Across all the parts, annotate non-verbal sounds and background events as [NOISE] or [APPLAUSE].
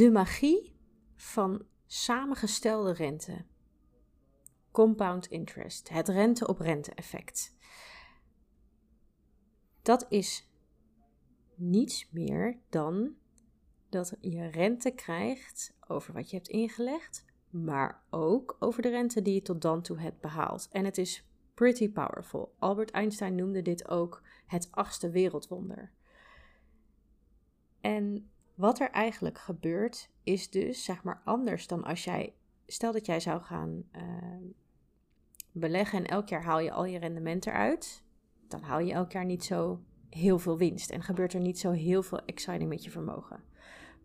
De magie van samengestelde rente. Compound interest, het rente op rente effect. Dat is niets meer dan dat je rente krijgt over wat je hebt ingelegd, maar ook over de rente die je tot dan toe hebt behaald. En het is pretty powerful. Albert Einstein noemde dit ook het achtste wereldwonder. En wat er eigenlijk gebeurt, is dus zeg maar anders dan als jij, stel dat jij zou gaan uh, beleggen en elk jaar haal je al je rendement eruit, dan haal je elk jaar niet zo heel veel winst en gebeurt er niet zo heel veel exciting met je vermogen.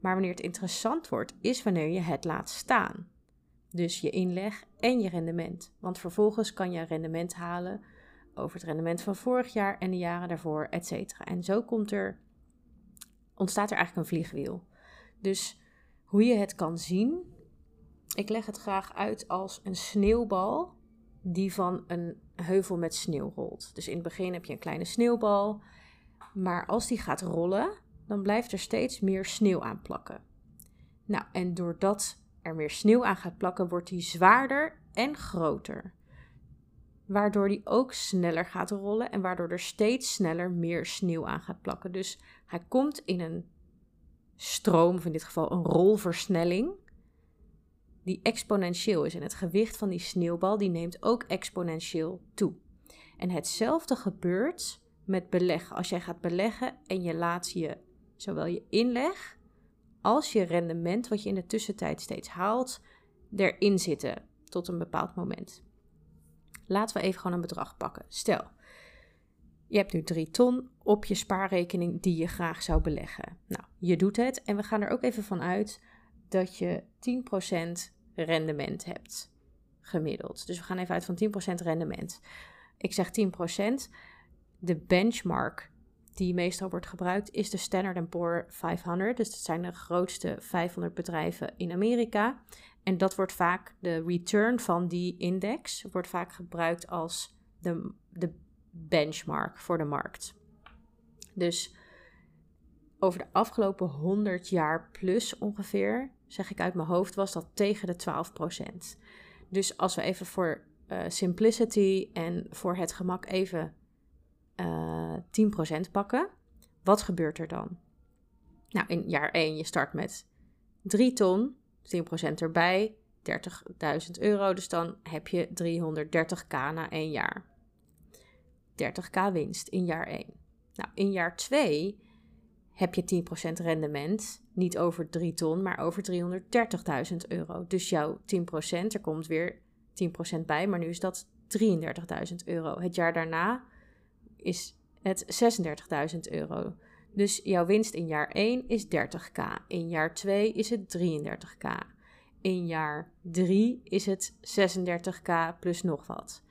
Maar wanneer het interessant wordt, is wanneer je het laat staan. Dus je inleg en je rendement. Want vervolgens kan je rendement halen over het rendement van vorig jaar en de jaren daarvoor, et cetera. En zo komt er, ontstaat er eigenlijk een vliegwiel. Dus hoe je het kan zien, ik leg het graag uit als een sneeuwbal die van een heuvel met sneeuw rolt. Dus in het begin heb je een kleine sneeuwbal, maar als die gaat rollen, dan blijft er steeds meer sneeuw aan plakken. Nou, en doordat er meer sneeuw aan gaat plakken, wordt die zwaarder en groter. Waardoor die ook sneller gaat rollen en waardoor er steeds sneller meer sneeuw aan gaat plakken. Dus hij komt in een stroom, of in dit geval een rolversnelling, die exponentieel is. En het gewicht van die sneeuwbal die neemt ook exponentieel toe. En hetzelfde gebeurt met beleggen. Als jij gaat beleggen en je laat je zowel je inleg als je rendement, wat je in de tussentijd steeds haalt, erin zitten tot een bepaald moment. Laten we even gewoon een bedrag pakken. Stel, je hebt nu 3 ton op je spaarrekening die je graag zou beleggen. Nou, je doet het en we gaan er ook even van uit dat je 10% rendement hebt gemiddeld. Dus we gaan even uit van 10% rendement. Ik zeg 10%. De benchmark die meestal wordt gebruikt is de Standard Poor 500. Dus dat zijn de grootste 500 bedrijven in Amerika. En dat wordt vaak, de return van die index, wordt vaak gebruikt als de, de benchmark voor de markt. Dus over de afgelopen 100 jaar plus ongeveer, zeg ik uit mijn hoofd, was dat tegen de 12%. Dus als we even voor uh, simplicity en voor het gemak even uh, eh, 10% pakken, wat gebeurt er dan? Nou, in jaar 1 je start met 3 ton, 10% erbij, 30.000 euro. Dus dan heb je 330k na 1 jaar. 30k winst in jaar 1. Nou, in jaar 2 heb je 10% rendement, niet over 3 ton, maar over 330.000 euro. Dus jouw 10%, er komt weer 10% bij, maar nu is dat 33.000 euro. Het jaar daarna is het 36.000 euro. Dus jouw winst in jaar 1 is 30k. In jaar 2 is het 33k. In jaar 3 is het 36k plus nog wat.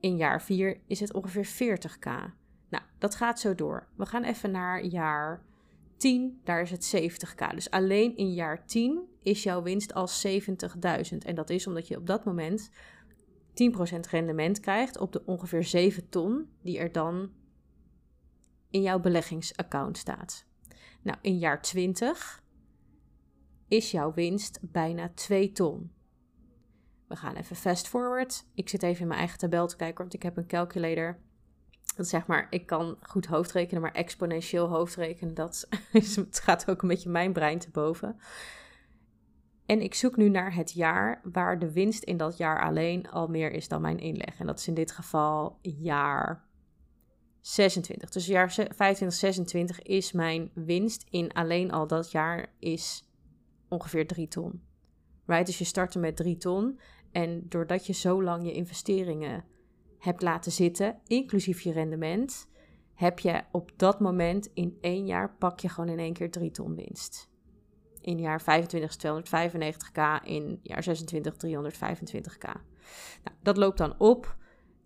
In jaar 4 is het ongeveer 40k. Nou, dat gaat zo door. We gaan even naar jaar 10, daar is het 70k. Dus alleen in jaar 10 is jouw winst al 70.000. En dat is omdat je op dat moment 10% rendement krijgt op de ongeveer 7 ton die er dan in jouw beleggingsaccount staat. Nou, in jaar 20 is jouw winst bijna 2 ton. We gaan even fast forward. Ik zit even in mijn eigen tabel te kijken, want ik heb een calculator. Dat zeg maar, ik kan goed hoofdrekenen, maar exponentieel hoofdrekenen, dat [LAUGHS] is, het gaat ook een beetje mijn brein te boven. En ik zoek nu naar het jaar waar de winst in dat jaar alleen al meer is dan mijn inleg. En dat is in dit geval jaar 26. Dus jaar 25, 26 is mijn winst in alleen al dat jaar is ongeveer 3 ton. Right? Dus je startte met 3 ton. En doordat je zo lang je investeringen hebt laten zitten, inclusief je rendement, heb je op dat moment in één jaar pak je gewoon in één keer 3 ton winst. In jaar 25 is 295k, in jaar 26 325k. Nou, dat loopt dan op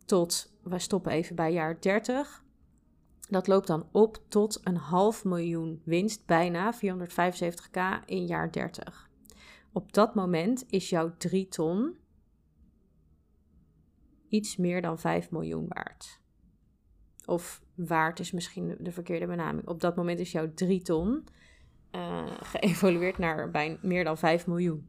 tot, we stoppen even bij jaar 30. Dat loopt dan op tot een half miljoen winst, bijna 475k in jaar 30. Op dat moment is jouw 3 ton iets meer dan 5 miljoen waard. Of waard is misschien de verkeerde benaming. Op dat moment is jouw 3 ton uh, geëvolueerd naar bijna meer dan 5 miljoen.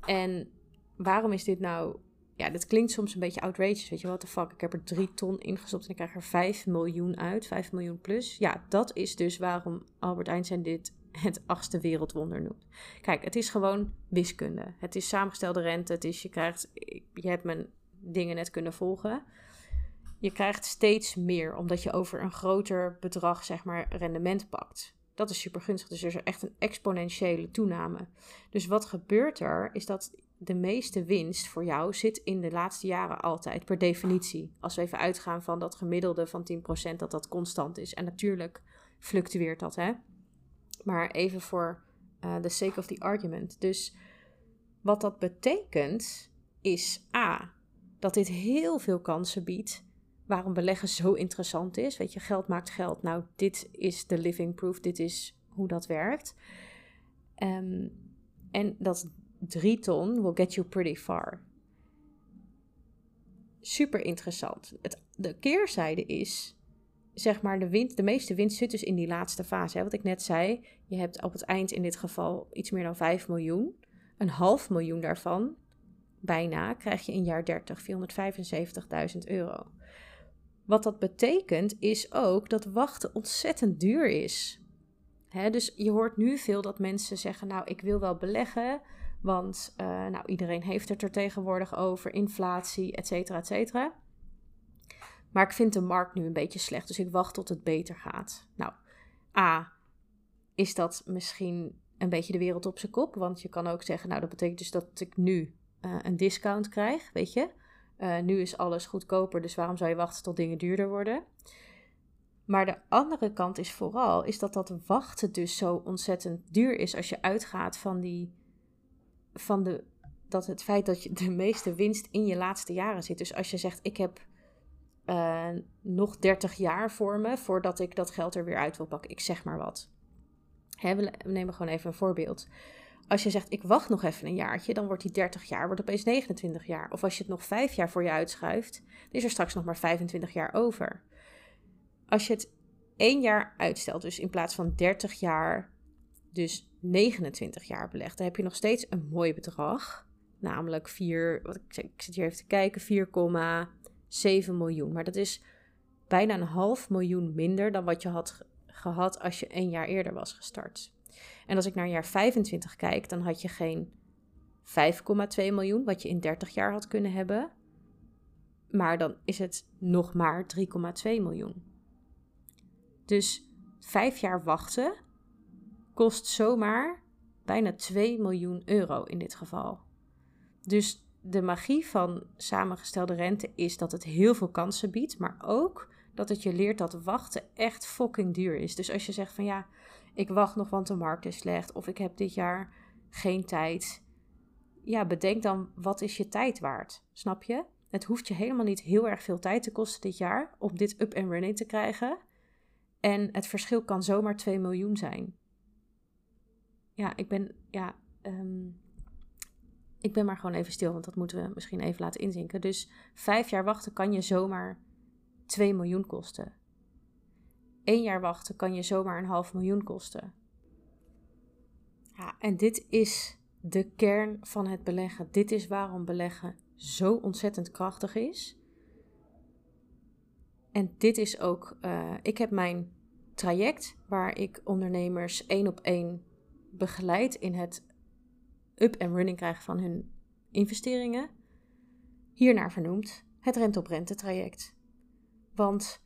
En waarom is dit nou... Ja, dit klinkt soms een beetje outrageous. Weet je, wat de fuck? Ik heb er 3 ton ingestopt en ik krijg er 5 miljoen uit. 5 miljoen plus. Ja, dat is dus waarom Albert Einstein dit het achtste wereldwonder noemt. Kijk, het is gewoon wiskunde. Het is samengestelde rente. Het is, je krijgt... Je hebt mijn dingen net kunnen volgen je krijgt steeds meer, omdat je over een groter bedrag, zeg maar, rendement pakt. Dat is super gunstig. Dus er is echt een exponentiële toename. Dus wat gebeurt er, is dat de meeste winst voor jou zit in de laatste jaren altijd, per definitie. Als we even uitgaan van dat gemiddelde van 10%, dat dat constant is. En natuurlijk fluctueert dat, hè. Maar even voor uh, the sake of the argument. Dus wat dat betekent, is A, dat dit heel veel kansen biedt waarom beleggen zo interessant is. Weet je, geld maakt geld. Nou, dit is de living proof. Dit is hoe dat werkt. Um, en dat 3 ton will get you pretty far. Super interessant. Het, de keerzijde is, zeg maar, de, winst, de meeste winst zit dus in die laatste fase. Hè? Wat ik net zei, je hebt op het eind in dit geval iets meer dan 5 miljoen. Een half miljoen daarvan, bijna, krijg je in jaar 30, 475.000 euro. Wat dat betekent is ook dat wachten ontzettend duur is. dus je hoort nu veel dat mensen zeggen: Nou, ik wil wel beleggen, want uh, nou, iedereen heeft het er tegenwoordig over, inflatie, et cetera, et cetera. Maar ik vind de markt nu een beetje slecht, dus ik wacht tot het beter gaat. Nou, A, is dat misschien een beetje de wereld op zijn kop? Want je kan ook zeggen: Nou, dat betekent dus dat ik nu uh, een discount krijg, weet je. Uh, nu is alles goedkoper, dus waarom zou je wachten tot dingen duurder worden? Maar de andere kant is vooral is dat dat wachten dus zo ontzettend duur is als je uitgaat van die van de dat het feit dat je de meeste winst in je laatste jaren zit. Dus als je zegt ik heb uh, nog 30 jaar voor me voordat ik dat geld er weer uit wil pakken, ik zeg maar wat. Hè, we nemen gewoon even een voorbeeld. Als je zegt, ik wacht nog even een jaartje, dan wordt die 30 jaar wordt opeens 29 jaar. Of als je het nog 5 jaar voor je uitschuift, dan is er straks nog maar 25 jaar over. Als je het één jaar uitstelt, dus in plaats van 30 jaar, dus 29 jaar belegt, dan heb je nog steeds een mooi bedrag. Namelijk 4, wat ik, ik zit hier even te kijken, 4,7 miljoen. Maar dat is bijna een half miljoen minder dan wat je had gehad als je een jaar eerder was gestart. En als ik naar jaar 25 kijk, dan had je geen 5,2 miljoen, wat je in 30 jaar had kunnen hebben. Maar dan is het nog maar 3,2 miljoen. Dus vijf jaar wachten kost zomaar bijna 2 miljoen euro in dit geval. Dus de magie van samengestelde rente is dat het heel veel kansen biedt, maar ook dat het je leert dat wachten echt fucking duur is. Dus als je zegt van ja, ik wacht nog, want de markt is slecht. Of ik heb dit jaar geen tijd. Ja, bedenk dan, wat is je tijd waard? Snap je? Het hoeft je helemaal niet heel erg veel tijd te kosten dit jaar om dit up en running te krijgen. En het verschil kan zomaar 2 miljoen zijn. Ja, ik ben, ja, um, ik ben maar gewoon even stil, want dat moeten we misschien even laten inzinken. Dus vijf jaar wachten kan je zomaar 2 miljoen kosten. Eén jaar wachten kan je zomaar een half miljoen kosten. Ja, en dit is de kern van het beleggen. Dit is waarom beleggen zo ontzettend krachtig is. En dit is ook, uh, ik heb mijn traject waar ik ondernemers één op één begeleid in het up en running krijgen van hun investeringen. Hiernaar vernoemd het rente op rente traject. Want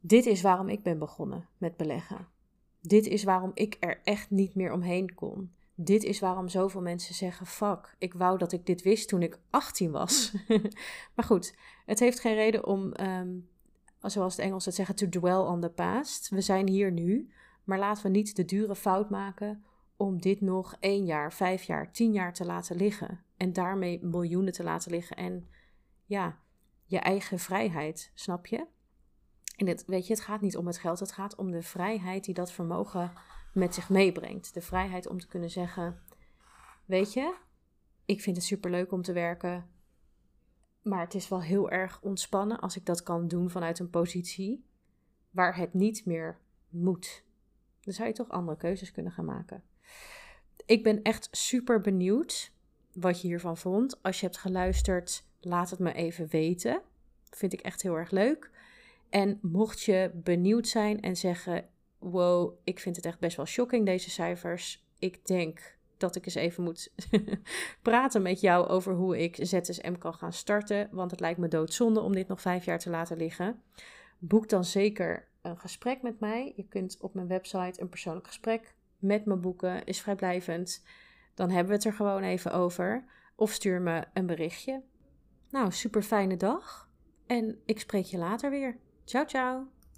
dit is waarom ik ben begonnen met beleggen. Dit is waarom ik er echt niet meer omheen kon. Dit is waarom zoveel mensen zeggen: fuck, ik wou dat ik dit wist toen ik 18 was. [LAUGHS] maar goed, het heeft geen reden om, ehm, zoals de Engels het zeggen, to dwell on the past. We zijn hier nu, maar laten we niet de dure fout maken om dit nog één jaar, vijf jaar, tien jaar te laten liggen. En daarmee miljoenen te laten liggen. En ja, je eigen vrijheid, snap je? En het, weet je, het gaat niet om het geld, het gaat om de vrijheid die dat vermogen met zich meebrengt. De vrijheid om te kunnen zeggen: Weet je, ik vind het superleuk om te werken, maar het is wel heel erg ontspannen als ik dat kan doen vanuit een positie waar het niet meer moet. Dan zou je toch andere keuzes kunnen gaan maken. Ik ben echt super benieuwd wat je hiervan vond. Als je hebt geluisterd, laat het me even weten. Vind ik echt heel erg leuk. En mocht je benieuwd zijn en zeggen: Wow, ik vind het echt best wel shocking, deze cijfers. Ik denk dat ik eens even moet [LAUGHS] praten met jou over hoe ik ZSM kan gaan starten. Want het lijkt me doodzonde om dit nog vijf jaar te laten liggen. Boek dan zeker een gesprek met mij. Je kunt op mijn website een persoonlijk gesprek met me boeken. Is vrijblijvend. Dan hebben we het er gewoon even over. Of stuur me een berichtje. Nou, super fijne dag. En ik spreek je later weer. Tchau, tchau!